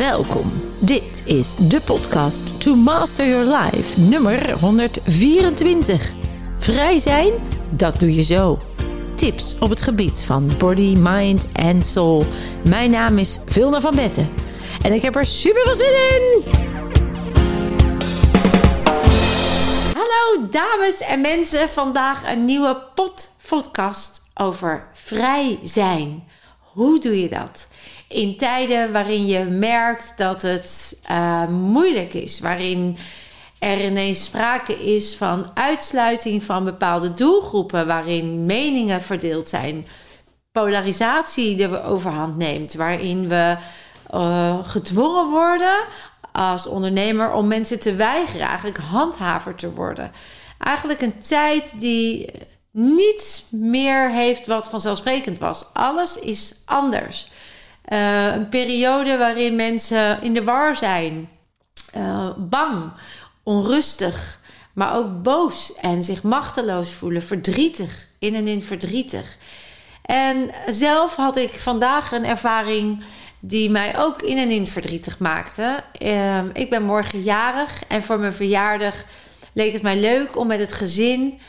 Welkom. Dit is de podcast To Master Your Life, nummer 124. Vrij zijn, dat doe je zo. Tips op het gebied van body, mind en soul. Mijn naam is Vilna van Betten en ik heb er super veel zin in. Hallo dames en mensen, vandaag een nieuwe podcast over vrij zijn. Hoe doe je dat? In tijden waarin je merkt dat het uh, moeilijk is, waarin er ineens sprake is van uitsluiting van bepaalde doelgroepen, waarin meningen verdeeld zijn, polarisatie de overhand neemt, waarin we uh, gedwongen worden als ondernemer om mensen te weigeren, eigenlijk handhaver te worden. Eigenlijk een tijd die niets meer heeft wat vanzelfsprekend was. Alles is anders. Uh, een periode waarin mensen in de war zijn, uh, bang, onrustig, maar ook boos en zich machteloos voelen, verdrietig, in en in verdrietig. En zelf had ik vandaag een ervaring die mij ook in en in verdrietig maakte. Uh, ik ben morgen jarig en voor mijn verjaardag leek het mij leuk om met het gezin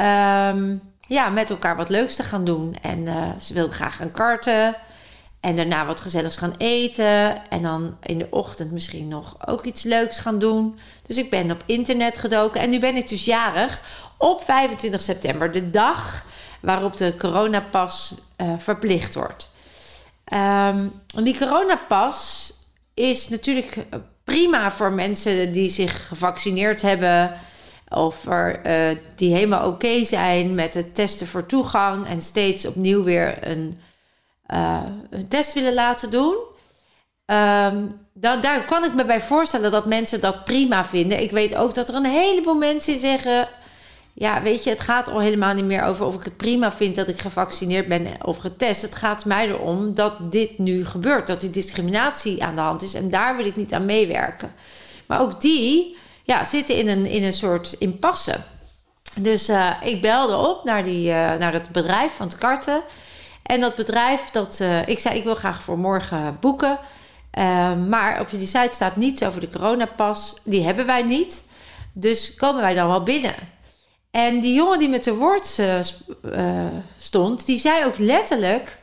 um, ja, met elkaar wat leuks te gaan doen. En uh, ze wilden graag gaan karten. En daarna wat gezelligs gaan eten. En dan in de ochtend misschien nog ook iets leuks gaan doen. Dus ik ben op internet gedoken. En nu ben ik dus jarig op 25 september. De dag waarop de coronapas uh, verplicht wordt. Um, die coronapas is natuurlijk prima voor mensen die zich gevaccineerd hebben of er, uh, die helemaal oké zijn met het testen voor toegang en steeds opnieuw weer een, uh, een test willen laten doen. Um, dan, daar kan ik me bij voorstellen dat mensen dat prima vinden. Ik weet ook dat er een heleboel mensen zeggen: Ja, weet je, het gaat al helemaal niet meer over of ik het prima vind dat ik gevaccineerd ben of getest. Het gaat mij erom dat dit nu gebeurt, dat die discriminatie aan de hand is en daar wil ik niet aan meewerken. Maar ook die ja, zitten in een, in een soort impasse. Dus uh, ik belde op naar, die, uh, naar dat bedrijf van het karten. En dat bedrijf, dat, uh, ik zei ik wil graag voor morgen boeken. maar op jullie site staat niets over de coronapas. Die hebben wij niet. Dus komen wij dan wel binnen. En die jongen die met te woord stond, die zei ook letterlijk...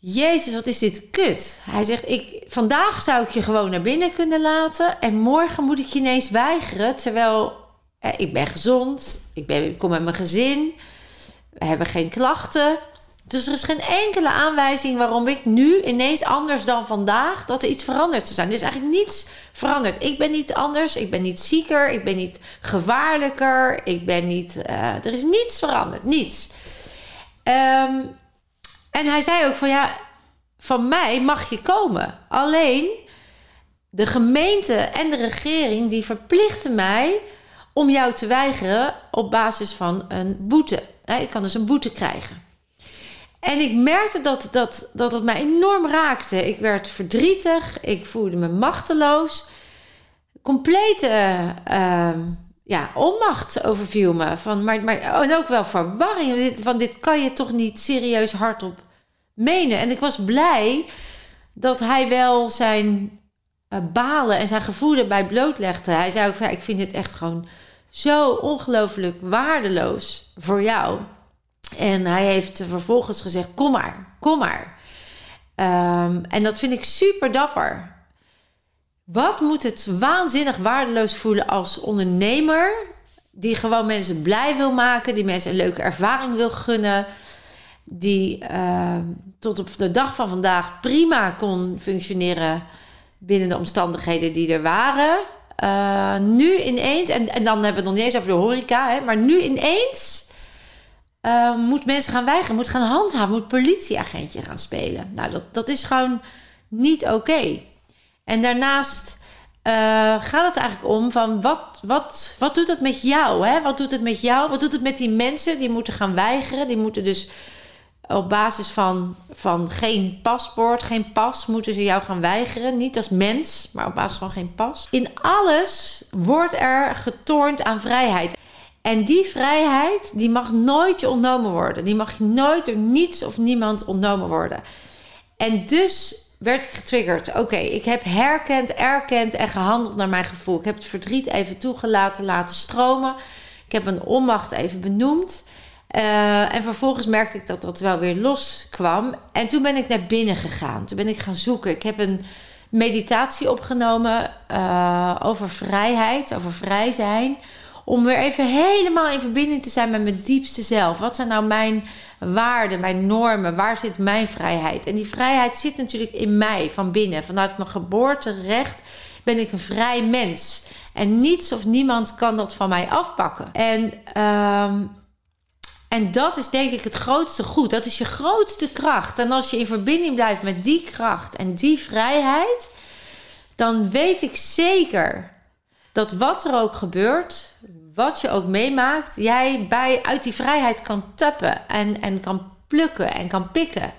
Jezus, wat is dit kut. Hij zegt, ik, vandaag zou ik je gewoon naar binnen kunnen laten... en morgen moet ik je ineens weigeren... terwijl eh, ik ben gezond, ik, ben, kom met mijn gezin... we hebben geen klachten... Dus er is geen enkele aanwijzing waarom ik nu ineens anders dan vandaag dat er iets veranderd zou zijn. Er is eigenlijk niets veranderd. Ik ben niet anders, ik ben niet zieker, ik ben niet gevaarlijker, ik ben niet. Uh, er is niets veranderd, niets. Um, en hij zei ook van ja, van mij mag je komen. Alleen de gemeente en de regering die verplichten mij om jou te weigeren op basis van een boete. Ik kan dus een boete krijgen. En ik merkte dat, dat, dat het mij enorm raakte. Ik werd verdrietig, ik voelde me machteloos. Complete uh, ja, onmacht overviel me. Van, maar, maar, en ook wel verwarring. Van dit kan je toch niet serieus hardop menen. En ik was blij dat hij wel zijn uh, balen en zijn gevoelens bij blootlegde. Hij zei ook van, ik vind dit echt gewoon zo ongelooflijk waardeloos voor jou. En hij heeft vervolgens gezegd, kom maar, kom maar. Um, en dat vind ik super dapper. Wat moet het waanzinnig waardeloos voelen als ondernemer... die gewoon mensen blij wil maken, die mensen een leuke ervaring wil gunnen die uh, tot op de dag van vandaag prima kon functioneren binnen de omstandigheden die er waren. Uh, nu ineens, en, en dan hebben we het nog niet eens over de horeca, hè, maar nu ineens uh, moet mensen gaan weigeren, moet gaan handhaven, moet politieagentje gaan spelen. Nou, dat, dat is gewoon niet oké. En daarnaast gaat het eigenlijk om van wat, wat, wat doet het met jou? Hè? Wat doet het met jou? Wat doet het met die mensen die moeten gaan weigeren? Die moeten dus op basis van, van geen paspoort, geen pas, moeten ze jou gaan weigeren. Niet als mens, maar op basis van geen pas. In alles wordt er getornd aan vrijheid. En die vrijheid, die mag nooit je ontnomen worden. Die mag nooit door niets of niemand ontnomen worden. En dus werd ik getriggerd. Oké, ik heb herkend, erkend en gehandeld naar mijn gevoel. Ik heb het verdriet even toegelaten, laten stromen. Ik heb een onmacht even benoemd. Uh, en vervolgens merkte ik dat dat wel weer loskwam. En toen ben ik naar binnen gegaan. Toen ben ik gaan zoeken. Ik heb een meditatie opgenomen uh, over vrijheid, over vrij zijn. Om weer even helemaal in verbinding te zijn met mijn diepste zelf. Wat zijn nou mijn waarden, mijn normen? Waar zit mijn vrijheid? En die vrijheid zit natuurlijk in mij, van binnen. Vanuit mijn geboorterecht ben ik een vrij mens. En niets of niemand kan dat van mij afpakken. En, uh, en dat is denk ik het grootste goed. Dat is je grootste kracht. En als je in verbinding blijft met die kracht en die vrijheid, dan weet ik zeker dat wat er ook gebeurt, wat je ook meemaakt, jij bij, uit die vrijheid kan tappen en, en kan plukken en kan pikken.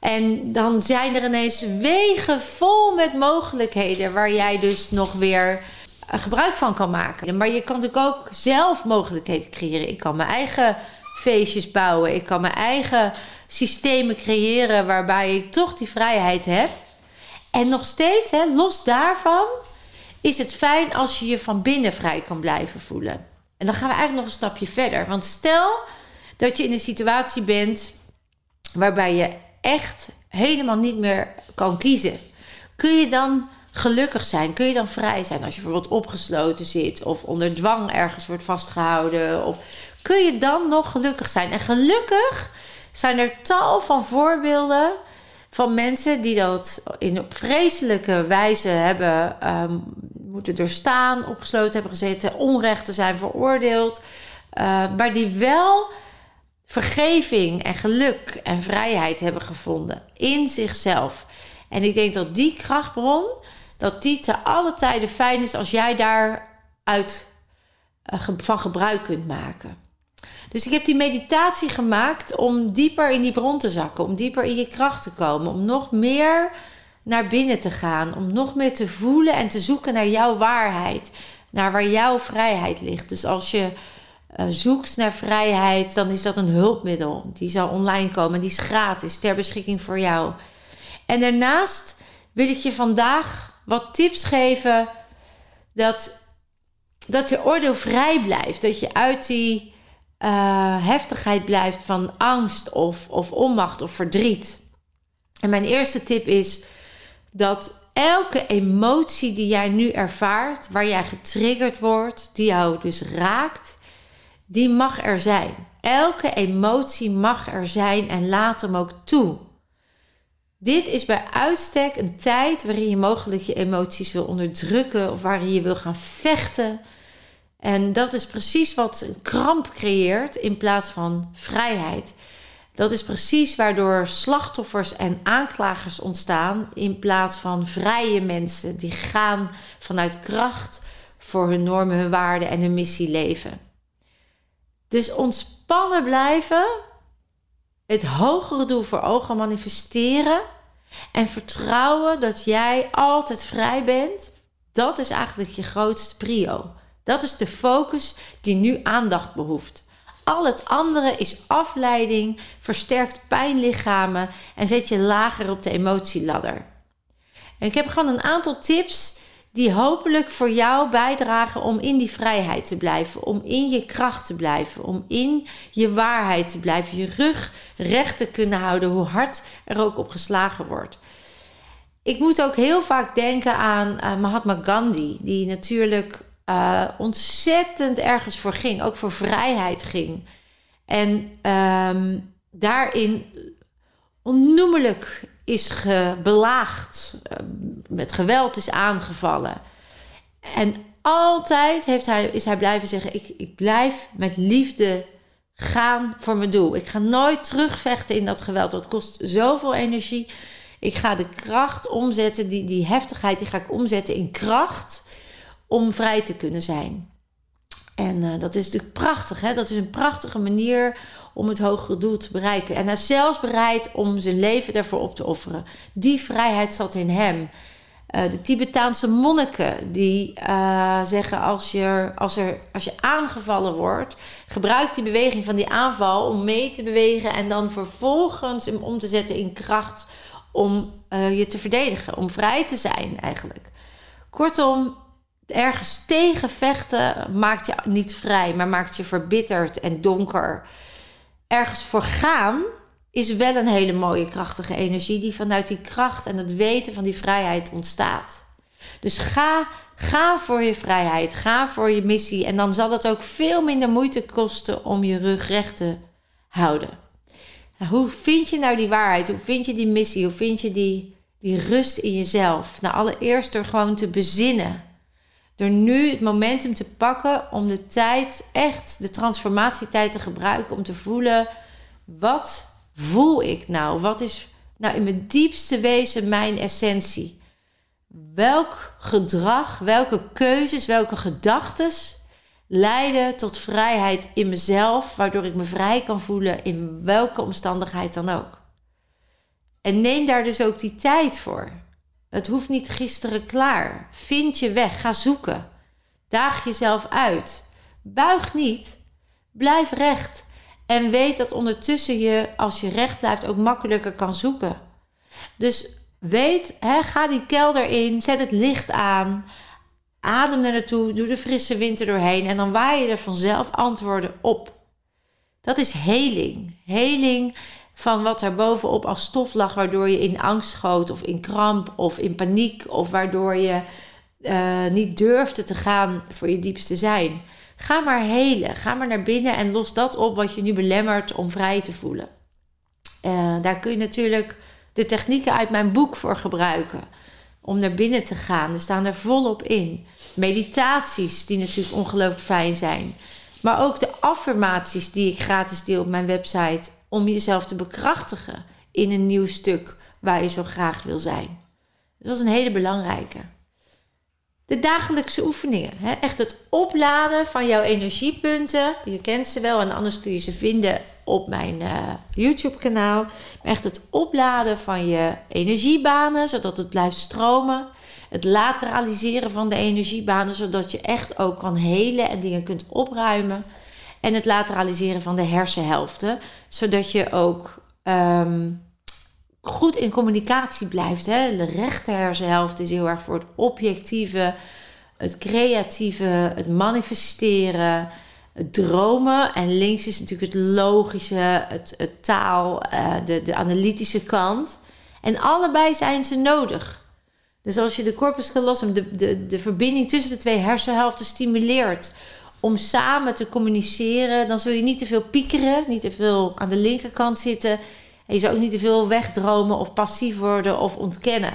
En dan zijn er ineens wegen vol met mogelijkheden waar jij dus nog weer eh, gebruik van kan maken. Maar je kan natuurlijk ook zelf mogelijkheden creëren. Ik kan mijn eigen feestjes bouwen. Ik kan mijn eigen systemen creëren waarbij ik toch die vrijheid heb. En nog steeds, hè, los daarvan, is het fijn als je je van binnen vrij kan blijven voelen. En dan gaan we eigenlijk nog een stapje verder. Want stel dat je in een situatie bent waarbij je echt helemaal niet meer kan kiezen. Kun je dan gelukkig zijn? Kun je dan vrij zijn als je bijvoorbeeld opgesloten zit of onder dwang ergens wordt vastgehouden? Of kun je dan nog gelukkig zijn? En gelukkig zijn er tal van voorbeelden van mensen die dat in op vreselijke wijze hebben um, moeten doorstaan, opgesloten hebben gezeten, onrechten zijn veroordeeld, uh, maar die wel vergeving en geluk en vrijheid hebben gevonden in zichzelf. En ik denk dat die krachtbron, dat die te alle tijden fijn is als jij daaruit uh, van gebruik kunt maken. Dus ik heb die meditatie gemaakt om dieper in die bron te zakken, om dieper in je kracht te komen, om nog meer naar binnen te gaan, om nog meer te voelen en te zoeken naar jouw waarheid, naar waar jouw vrijheid ligt. Dus als je uh, zoekt naar vrijheid, dan is dat een hulpmiddel. Die zal online komen, die is gratis ter beschikking voor jou. En daarnaast wil ik je vandaag wat tips geven dat, dat je oordeel vrij blijft, dat je uit die uh, heftigheid blijft van angst of, of onmacht of verdriet. En mijn eerste tip is dat elke emotie die jij nu ervaart, waar jij getriggerd wordt, die jou dus raakt, die mag er zijn. Elke emotie mag er zijn en laat hem ook toe. Dit is bij uitstek een tijd waarin je mogelijk je emoties wil onderdrukken of waarin je wil gaan vechten. En dat is precies wat een kramp creëert in plaats van vrijheid. Dat is precies waardoor slachtoffers en aanklagers ontstaan in plaats van vrije mensen die gaan vanuit kracht voor hun normen, hun waarden en hun missie leven. Dus ontspannen blijven, het hogere doel voor ogen manifesteren en vertrouwen dat jij altijd vrij bent, dat is eigenlijk je grootste prio. Dat is de focus die nu aandacht behoeft. Al het andere is afleiding, versterkt pijnlichamen en zet je lager op de emotieladder. En ik heb gewoon een aantal tips die hopelijk voor jou bijdragen om in die vrijheid te blijven, om in je kracht te blijven, om in je waarheid te blijven, je rug recht te kunnen houden, hoe hard er ook op geslagen wordt. Ik moet ook heel vaak denken aan uh, Mahatma Gandhi, die natuurlijk uh, ontzettend ergens voor ging, ook voor vrijheid ging. En um, daarin onnoemelijk is belaagd, uh, met geweld is aangevallen. En altijd heeft hij, is hij blijven zeggen: ik, ik blijf met liefde gaan voor mijn doel. Ik ga nooit terugvechten in dat geweld. Dat kost zoveel energie. Ik ga de kracht omzetten, die, die heftigheid, die ga ik omzetten in kracht om vrij te kunnen zijn. En uh, dat is natuurlijk prachtig. Hè? Dat is een prachtige manier om het hogere doel te bereiken. En hij is zelfs bereid om zijn leven daarvoor op te offeren. Die vrijheid zat in hem. Uh, de Tibetaanse monniken die uh, zeggen als je, als, er, als je aangevallen wordt, gebruik die beweging van die aanval om mee te bewegen en dan vervolgens hem om te zetten in kracht om eh, je te verdedigen, om vrij te zijn eigenlijk. Kortom, ergens tegen vechten maakt je niet vrij, maar maakt je verbitterd en donker. Ergens voor gaan is wel een hele mooie krachtige energie die vanuit die kracht en het weten van die vrijheid ontstaat. Dus ga, ga voor je vrijheid, ga voor je missie en dan zal het ook veel minder moeite kosten om je rug recht te houden. Hoe vind je nou die waarheid? Hoe vind je die missie? Hoe vind je die, die rust in jezelf? Nou, allereerst door gewoon te bezinnen. Door nu het momentum te pakken om de tijd, echt de transformatietijd te gebruiken om te voelen: wat voel ik nou? Wat is nou in mijn diepste wezen mijn essentie? Welk gedrag, welke keuzes, welke gedachten leiden tot vrijheid in mezelf, waardoor ik me vrij kan voelen in welke omstandigheid dan ook? En neem daar dus ook die tijd voor. Het hoeft niet gisteren klaar. Vind je weg, ga zoeken. Daag jezelf uit. Buig niet. Blijf recht. En weet dat ondertussen je, als je recht blijft, ook makkelijker kan zoeken. Dus weet, hè, ga die kelder in, zet het licht aan. Adem er naartoe, doe de frisse winter doorheen. En dan waai je er vanzelf antwoorden op. Dat is heling. Heling van wat er bovenop als stof lag, waardoor je in angst schoot, of in kramp, of in paniek, of waardoor je uh, niet durfde te gaan voor je diepste zijn. Ga maar helen. Ga maar naar binnen en los dat op wat je nu belemmert om vrij te voelen. Uh, daar kun je natuurlijk de technieken uit mijn boek voor gebruiken. Om naar binnen te gaan. Er staan er volop in. Meditaties, die natuurlijk ongelooflijk fijn zijn. Maar ook de affirmaties die ik gratis deel op mijn website. Om jezelf te bekrachtigen in een nieuw stuk waar je zo graag wil zijn. Dus dat is een hele belangrijke de dagelijkse oefeningen. Hè? Echt het opladen van jouw energiepunten. Je kent ze wel en anders kun je ze vinden op mijn uh, YouTube-kanaal. Echt het opladen van je energiebanen, zodat het blijft stromen. Het lateraliseren van de energiebanen, zodat je echt ook kan helen en dingen kunt opruimen. En het lateraliseren van de hersenhelften, zodat je ook ehm, goed in communicatie blijft. Hè? De rechter hersenhelft is heel erg voor het objectieve, het creatieve, het manifesteren, het dromen. En links is natuurlijk het logische, het, taal, uh, de, de analytische kant. En allebei zijn ze nodig. Dus als je de corpus callosum, de, de, de verbinding tussen de twee hersenhelften stimuleert om samen te communiceren, dan zul je niet te veel piekeren, niet te veel aan de linkerkant zitten en je zou ook niet te veel wegdromen of passief worden of ontkennen.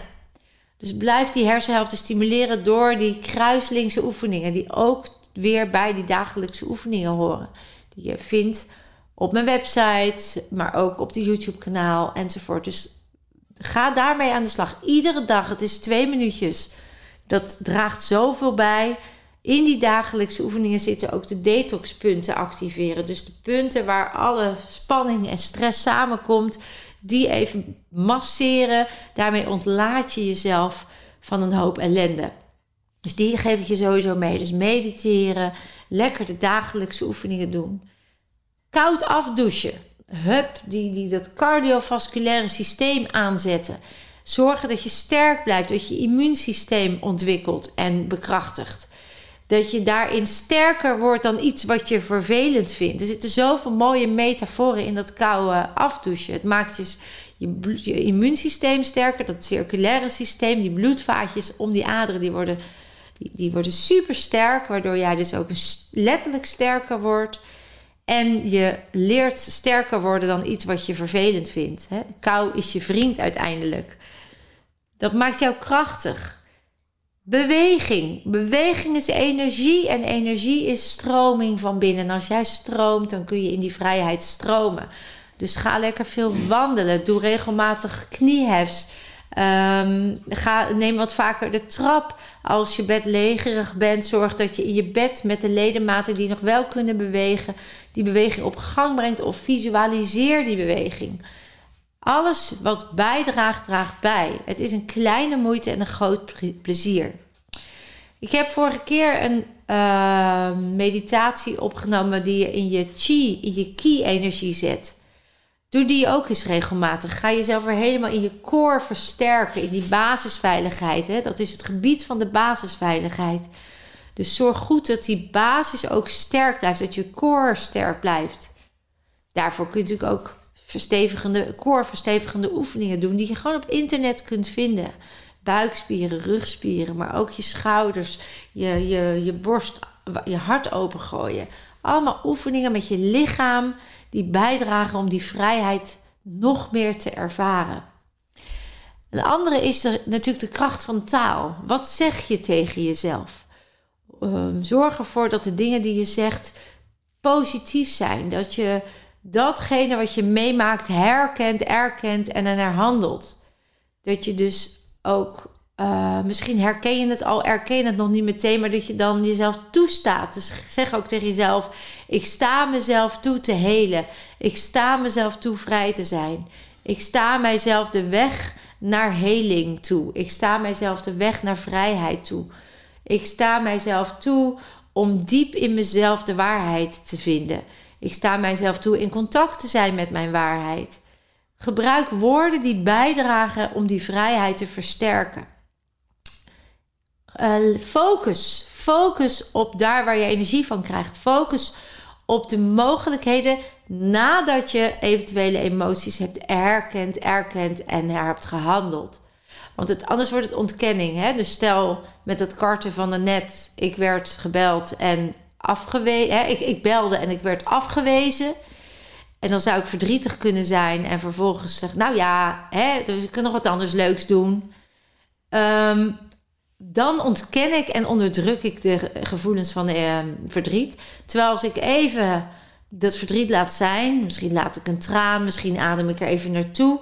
Dus blijf die hersenhelften stimuleren door die kruislinkse oefeningen, die ook weer bij die dagelijkse oefeningen horen. Die je vindt op mijn website, maar ook op de YouTube-kanaal enzovoort. Dus ga daarmee aan de slag. Iedere dag, het is twee minuutjes. Dat draagt zoveel bij. In die dagelijkse oefeningen zitten ook de detoxpunten activeren. Dus de punten waar alle spanning en stress samenkomt, die even masseren. Daarmee ontlaat je jezelf van een hoop ellende. Dus die geef ik je sowieso mee. Dus mediteren, lekker de dagelijkse oefeningen doen. Koud afdouchen. Hup, die, die dat cardiovasculaire systeem aanzetten. Zorgen dat je sterk blijft, dat je immuunsysteem ontwikkelt en bekrachtigt dat je daarin sterker wordt dan iets wat je vervelend vindt. Er zitten zoveel mooie metaforen in dat koude afdouchen. Het maakt je, je, je immuunsysteem sterker, dat circulaire systeem, die bloedvaatjes om die aderen, die worden, die, die worden super sterk, waardoor jij dus ook letterlijk sterker wordt. En je leert sterker worden dan iets wat je vervelend vindt. Hè? Kou is je vriend uiteindelijk. Dat maakt jou krachtig. Beweging. Beweging is energie en energie is stroming van binnen. En als jij stroomt, dan kun je in die vrijheid stromen. Dus ga lekker veel wandelen. Doe regelmatig kniehefs. Um, ga, neem wat vaker de trap. Als je bed legerig bent, zorg dat je in je bed met de ledematen die nog wel kunnen bewegen, die beweging op gang brengt of visualiseer die beweging. Alles wat bijdraagt, draagt bij. Het is een kleine moeite en een groot plezier. Ik heb vorige keer een uh, meditatie opgenomen die je in je chi, in je ki-energie zet. Doe die ook eens regelmatig. Ga jezelf weer helemaal in je core versterken, in die basisveiligheid. Hè? Dat is het gebied van de basisveiligheid. Dus zorg goed dat die basis ook sterk blijft, dat je core sterk blijft. Daarvoor kun je natuurlijk ook verstevigende, core verstevigende oefeningen doen die je gewoon op internet kunt vinden. Buikspieren, rugspieren, maar ook je schouders, je, je, je borst, je hart opengooien. Allemaal oefeningen met je lichaam die bijdragen om die vrijheid nog meer te ervaren. Een andere is natuurlijk de kracht van taal. Wat zeg je tegen jezelf? Ehm, zorg ervoor dat de dingen die je zegt positief zijn. Dat je datgene wat je meemaakt herkent, erkent en er handelt. Dat je dus ook, uh, misschien herken je het al, erken je het nog niet meteen, maar dat je dan jezelf toestaat. Dus zeg ook tegen jezelf: Ik sta mezelf toe te helen. Ik sta mezelf toe vrij te zijn. Ik sta mijzelf de weg naar heling toe. Ik sta mijzelf de weg naar vrijheid toe. Ik sta mijzelf toe om diep in mezelf de waarheid te vinden. Ik sta mijzelf toe in contact te zijn met mijn waarheid. Gebruik woorden die bijdragen om die vrijheid te versterken. Uh, focus. Focus op daar waar je energie van krijgt. Focus op de mogelijkheden nadat je eventuele emoties hebt erkend, erkend en er hebt gehandeld. Want het, anders wordt het ontkenning. Hè? Dus stel met het karten van de net, ik werd gebeld en afgewezen. Ik, ik belde en ik werd afgewezen. En dan zou ik verdrietig kunnen zijn en vervolgens zeggen: Nou ja, hè, dus ik kan nog wat anders leuks doen. Um, dan ontken ik en onderdruk ik de gevoelens van uh, verdriet. Terwijl als ik even dat verdriet laat zijn, misschien laat ik een traan, misschien adem ik er even naartoe.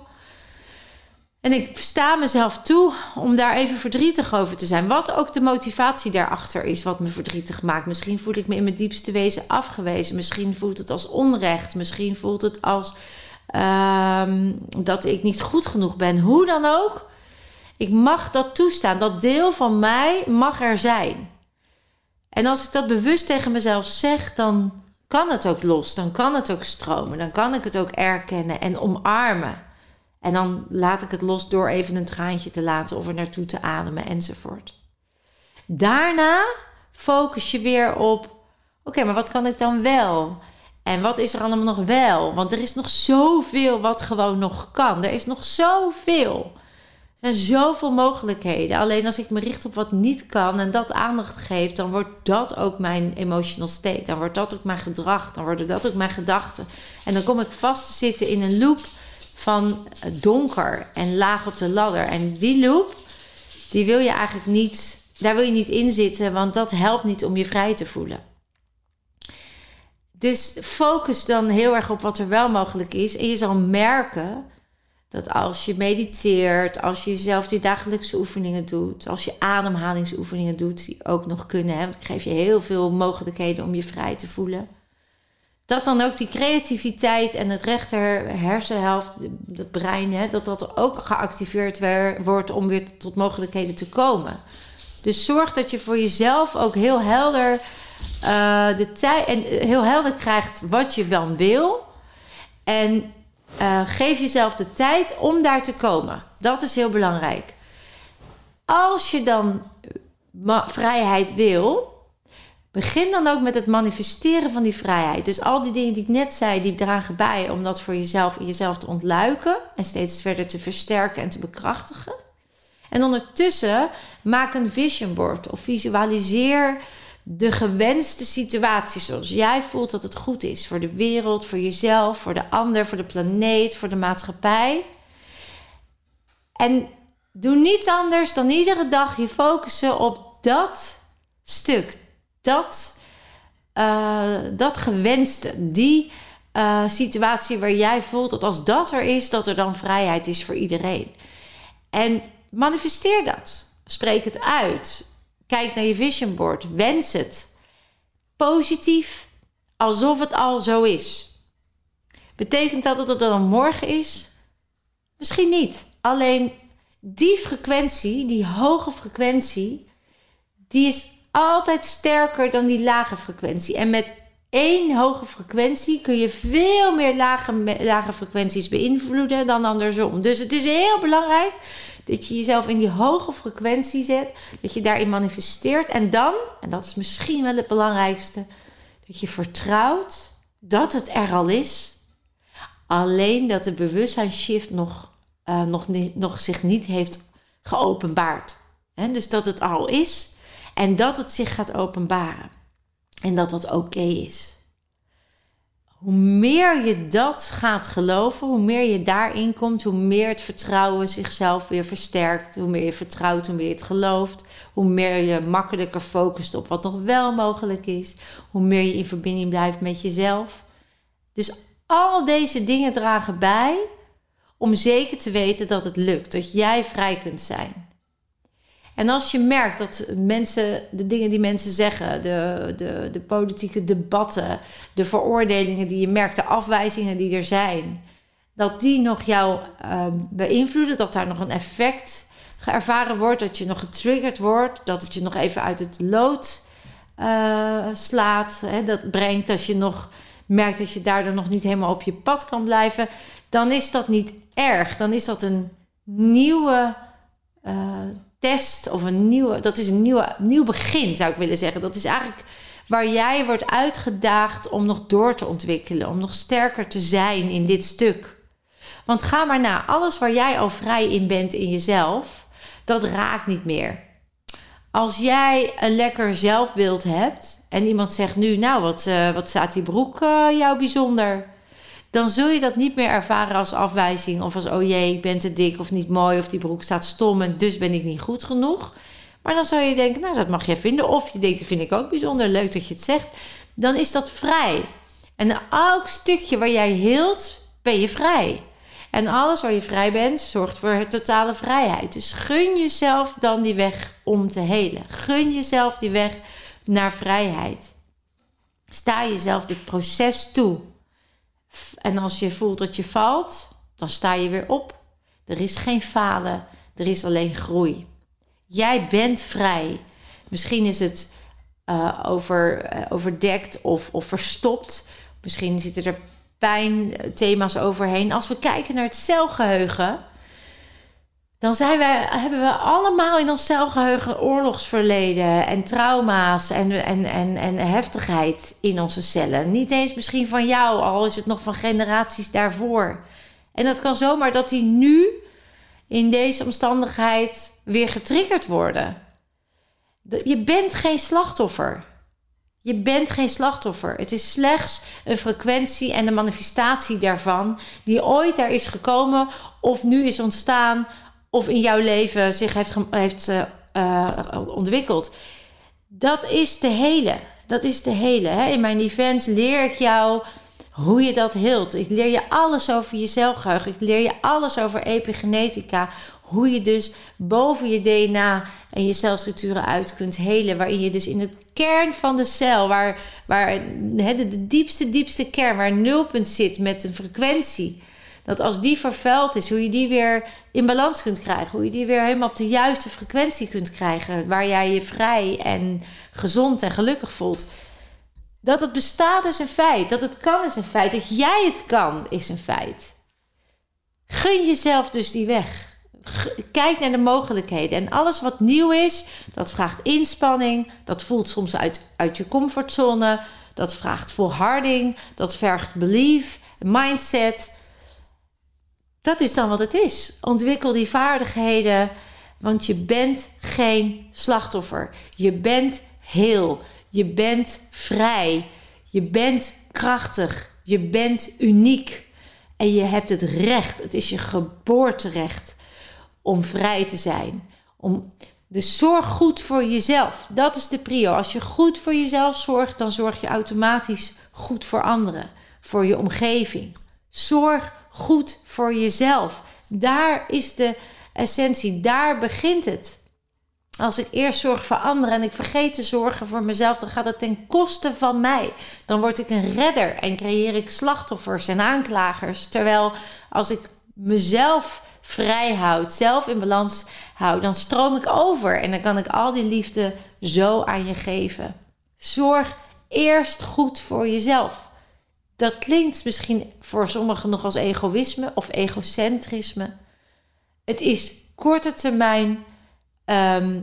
En ik sta mezelf toe om daar even verdrietig over te zijn. Wat ook de motivatie daarachter is, wat me verdrietig maakt. Misschien voel ik me in mijn diepste wezen afgewezen. Misschien voelt het als onrecht. Misschien voelt het als um, dat ik niet goed genoeg ben. Hoe dan ook. Ik mag dat toestaan. Dat deel van mij mag er zijn. En als ik dat bewust tegen mezelf zeg, dan kan het ook los. Dan kan het ook stromen. Dan kan ik het ook erkennen en omarmen. En dan laat ik het los door even een traantje te laten of er naartoe te ademen enzovoort. Daarna focus je weer op: oké, maar wat kan ik dan wel? En wat is er allemaal nog wel? Want er is nog zoveel wat gewoon nog kan. Er is nog zoveel. Er zijn zoveel mogelijkheden. Alleen als ik me richt op wat niet kan en dat aandacht geef, dan wordt dat ook mijn emotional state. Dan wordt dat ook mijn gedrag. Dan worden dat ook mijn gedachten. En dan kom ik vast te zitten in een loop van donker en laag op de ladder. En die loop, die wil je eigenlijk niet, daar wil je niet in zitten, want dat helpt niet om je vrij te voelen. Dus focus dan heel erg op wat er wel mogelijk is. En je zal merken dat als je mediteert, als je zelf die dagelijkse oefeningen doet, als je ademhalingsoefeningen doet, die ook nog kunnen, want geef je heel veel mogelijkheden om je vrij te voelen dat dan ook die creativiteit en het rechter hersenhelft, het brein, hè, dat dat ook geactiveerd wordt om weer tot mogelijkheden te komen. Dus zorg dat je voor jezelf ook heel helder uh, de tijd en heel helder krijgt wat je dan wil. En uh, geef jezelf de tijd om daar te komen. Dat is heel belangrijk. Als je dan vrijheid wil, Begin dan ook met het manifesteren van die vrijheid. Dus al die dingen die ik net zei, die dragen bij om dat voor jezelf in jezelf te ontluiken en steeds verder te versterken en te bekrachtigen. En ondertussen maak een vision board of visualiseer de gewenste situatie zoals jij voelt dat het goed is voor de wereld, voor jezelf, voor de ander, voor de planeet, voor de maatschappij. En doe niets anders dan iedere dag je focussen op dat stuk, dat, uh, dat gewenste, die uh, situatie waar jij voelt dat als dat er is, dat er dan vrijheid is voor iedereen. En manifesteer dat. Spreek het uit. Kijk naar je vision board. Wens het. Positief, alsof het al zo is. Betekent dat dat het dan morgen is? Misschien niet. Alleen die frequentie, die hoge frequentie, die is altijd sterker dan die lage frequentie. En met één hoge frequentie kun je veel meer lage, lage frequenties beïnvloeden dan andersom. Dus het is heel belangrijk dat je jezelf in die hoge frequentie zet, dat je daarin manifesteert en dan, en dat is misschien wel het belangrijkste, dat je vertrouwt dat het er al is, alleen dat de bewustzijnsshift nog, uh, nog, nog zich niet heeft geopenbaard. dus dat het al is en dat het zich gaat openbaren. En dat dat oké is. Hoe meer je dat gaat geloven, hoe meer je daarin komt, hoe meer het vertrouwen zichzelf weer versterkt. Hoe meer je vertrouwt, hoe meer je het gelooft. Hoe meer je makkelijker focust op wat nog wel mogelijk is. Hoe meer je in verbinding blijft met jezelf. Dus al deze dingen dragen bij om zeker te weten dat het lukt, dat jij vrij kunt zijn. En als je merkt dat mensen, de dingen die mensen zeggen, de, de, de politieke debatten, de veroordelingen die je merkt, de afwijzingen die er zijn, dat die nog jou uh, beïnvloeden, dat daar nog een effect geërvaren wordt, dat je nog getriggerd wordt, dat het je nog even uit het lood uh, slaat, hè, dat brengt dat je nog merkt dat je daardoor nog niet helemaal op je pad kan blijven, dan is dat niet erg. Dan is dat een nieuwe. Uh, test of een nieuwe, dat is een nieuwe, nieuw begin zou ik willen zeggen. Dat is eigenlijk waar jij wordt uitgedaagd om nog door te ontwikkelen, om nog sterker te zijn in dit stuk. Want ga maar na, alles waar jij al vrij in bent in jezelf, dat raakt niet meer. Als jij een lekker zelfbeeld hebt en iemand zegt nu, nou, wat, uh, wat staat die broek uh, jou bijzonder? Dan zul je dat niet meer ervaren als afwijzing of als oh jee, ik ben te dik of niet mooi of die broek staat stom en dus ben ik niet goed genoeg. Maar dan zou je denken, nou dat mag jij vinden. Of je denkt, dat vind ik ook bijzonder leuk dat je het zegt. Dan is dat vrij. En elk stukje waar jij hield, ben je vrij. En alles waar je vrij bent, zorgt voor totale vrijheid. Dus gun jezelf dan die weg om te helen. Gun jezelf die weg naar vrijheid. Sta jezelf dit proces toe. En als je voelt dat je valt, dan sta je weer op. Er is geen falen, er is alleen groei. Jij bent vrij. Misschien is het uh, over, uh, overdekt of, of verstopt. Misschien zitten er pijnthema's overheen. Als we kijken naar het celgeheugen, dan zijn hebben we allemaal in ons celgeheugen oorlogsverleden en trauma's en, en, en, en heftigheid in onze cellen. Niet eens misschien van jou, al is het nog van generaties daarvoor. En dat kan zomaar dat die nu in deze omstandigheid weer getriggerd worden. Je bent geen slachtoffer. Je bent geen slachtoffer. Het is slechts een frequentie en de manifestatie daarvan die ooit daar is gekomen of nu is ontstaan of in jouw leven zich heeft, heeft uh, ontwikkeld. Dat is de hele. Dat is de hele. Hè? In mijn events leer ik jou hoe je dat hield. Ik leer je alles over je celgeheugen. Ik leer je alles over epigenetica. Hoe je dus boven je DNA en je celstructuren uit kunt helen. Waarin je dus in het kern van de cel, waar, waar de, de diepste, diepste kern, waar nulpunt zit met een frequentie dat als die vervuild is, hoe je die weer in balans kunt krijgen. Hoe je die weer helemaal op de juiste frequentie kunt krijgen. Waar jij je vrij en gezond en gelukkig voelt. Dat het bestaat is een feit. Dat het kan is een feit. Dat jij het kan is een feit. Gun jezelf dus die weg. Kijk naar de mogelijkheden. En alles wat nieuw is, dat vraagt inspanning. Dat voelt soms uit, uit je comfortzone. Dat vraagt volharding. Dat vergt belief, mindset. Dat is dan wat het is. Ontwikkel die vaardigheden, want je bent geen slachtoffer. Je bent heel. Je bent vrij. Je bent krachtig. Je bent uniek. En je hebt het recht, het is je geboorterecht om vrij te zijn. Om, dus zorg goed voor jezelf. Dat is de prio. Als je goed voor jezelf zorgt, dan zorg je automatisch goed voor anderen, voor je omgeving. Zorg goed voor jezelf. Daar is de essentie, daar begint het. Als ik eerst zorg voor anderen en ik vergeet te zorgen voor mezelf, dan gaat het ten koste van mij. Dan word ik een redder en creëer ik slachtoffers en aanklagers. Terwijl als ik mezelf vrij houd, zelf in balans houd, dan stroom ik over en dan kan ik al die liefde zo aan je geven. Zorg eerst goed voor jezelf. Dat klinkt misschien voor sommigen nog als egoïsme of egocentrisme. Het is korte termijn ehm,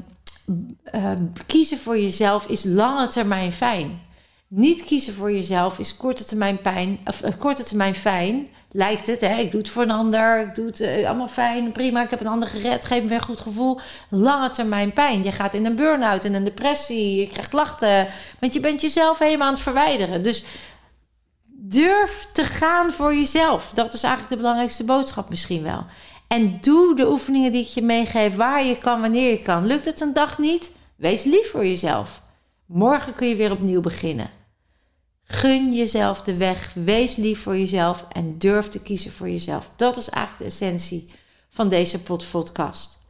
ehm, kiezen voor jezelf is lange termijn fijn. Niet kiezen voor jezelf is korte termijn pijn, of uh, korte termijn fijn. Lijkt het, hè? Ik doe het voor een ander, ik doe het uh, allemaal fijn, prima, ik heb een ander gered, geef me weer een goed gevoel. Lange termijn pijn. Je gaat in een burn-out, in een depressie, je krijgt klachten, want je bent jezelf helemaal aan het verwijderen. Dus durf te gaan voor jezelf. Dat is eigenlijk de belangrijkste boodschap misschien wel. En doe de oefeningen die ik je meegeef, waar je kan, wanneer je kan. Lukt het een dag niet? Wees lief voor jezelf. Morgen kun je weer opnieuw beginnen. Gun jezelf de weg, wees lief voor jezelf en durf te kiezen voor jezelf. Dat is eigenlijk de essentie van deze podcast.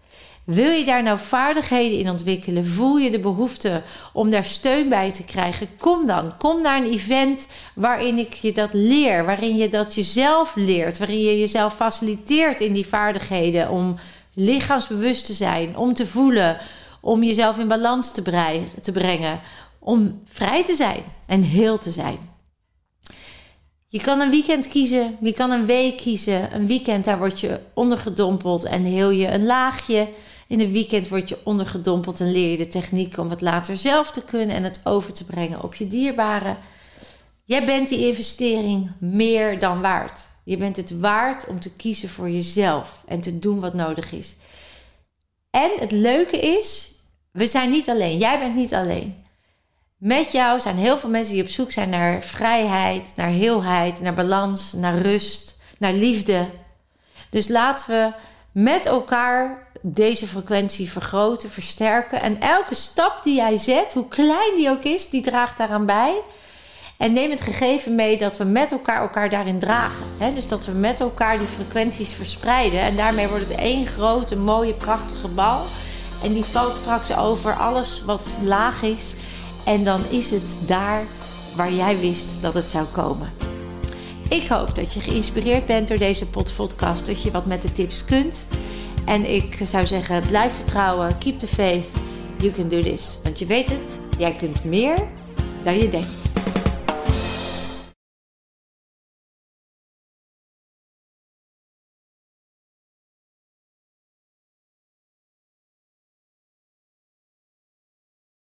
Wil je daar nou vaardigheden in ontwikkelen? Voel je de behoefte om daar steun bij te krijgen? Kom dan. Kom naar een event waarin ik je dat leer. Waarin je dat jezelf leert. Waarin je jezelf faciliteert in die vaardigheden. Om lichaamsbewust te zijn. Om te voelen. Om jezelf in balans te, te brengen. Om vrij te zijn en heel te zijn. Je kan een weekend kiezen, je kan een week kiezen. Een weekend, daar word je ondergedompeld en heel je een laagje. In een weekend word je ondergedompeld en leer je de techniek om het later zelf te kunnen en het over te brengen op je dierbaren. Jij bent die investering meer dan waard. Je bent het waard om te kiezen voor jezelf en te doen wat nodig is. En het leuke is, we zijn niet alleen. Jij bent niet alleen. Met jou zijn heel veel mensen die op zoek zijn naar vrijheid, naar heelheid, naar balans, naar rust, naar liefde. Dus laten we met elkaar deze frequentie vergroten, versterken. En elke stap die jij zet, hoe klein die ook is, die draagt daaraan bij. En neem het gegeven mee dat we met elkaar elkaar daarin dragen. Dus dat we met elkaar die frequenties verspreiden. En daarmee wordt het één grote, mooie, prachtige bal. En die valt straks over alles wat laag is. En dan is het daar waar jij wist dat het zou komen. Ik hoop dat je geïnspireerd bent door deze podcast, dat je wat met de tips kunt. En ik zou zeggen, blijf vertrouwen, keep the faith, you can do this. Want je weet het, jij kunt meer dan je denkt.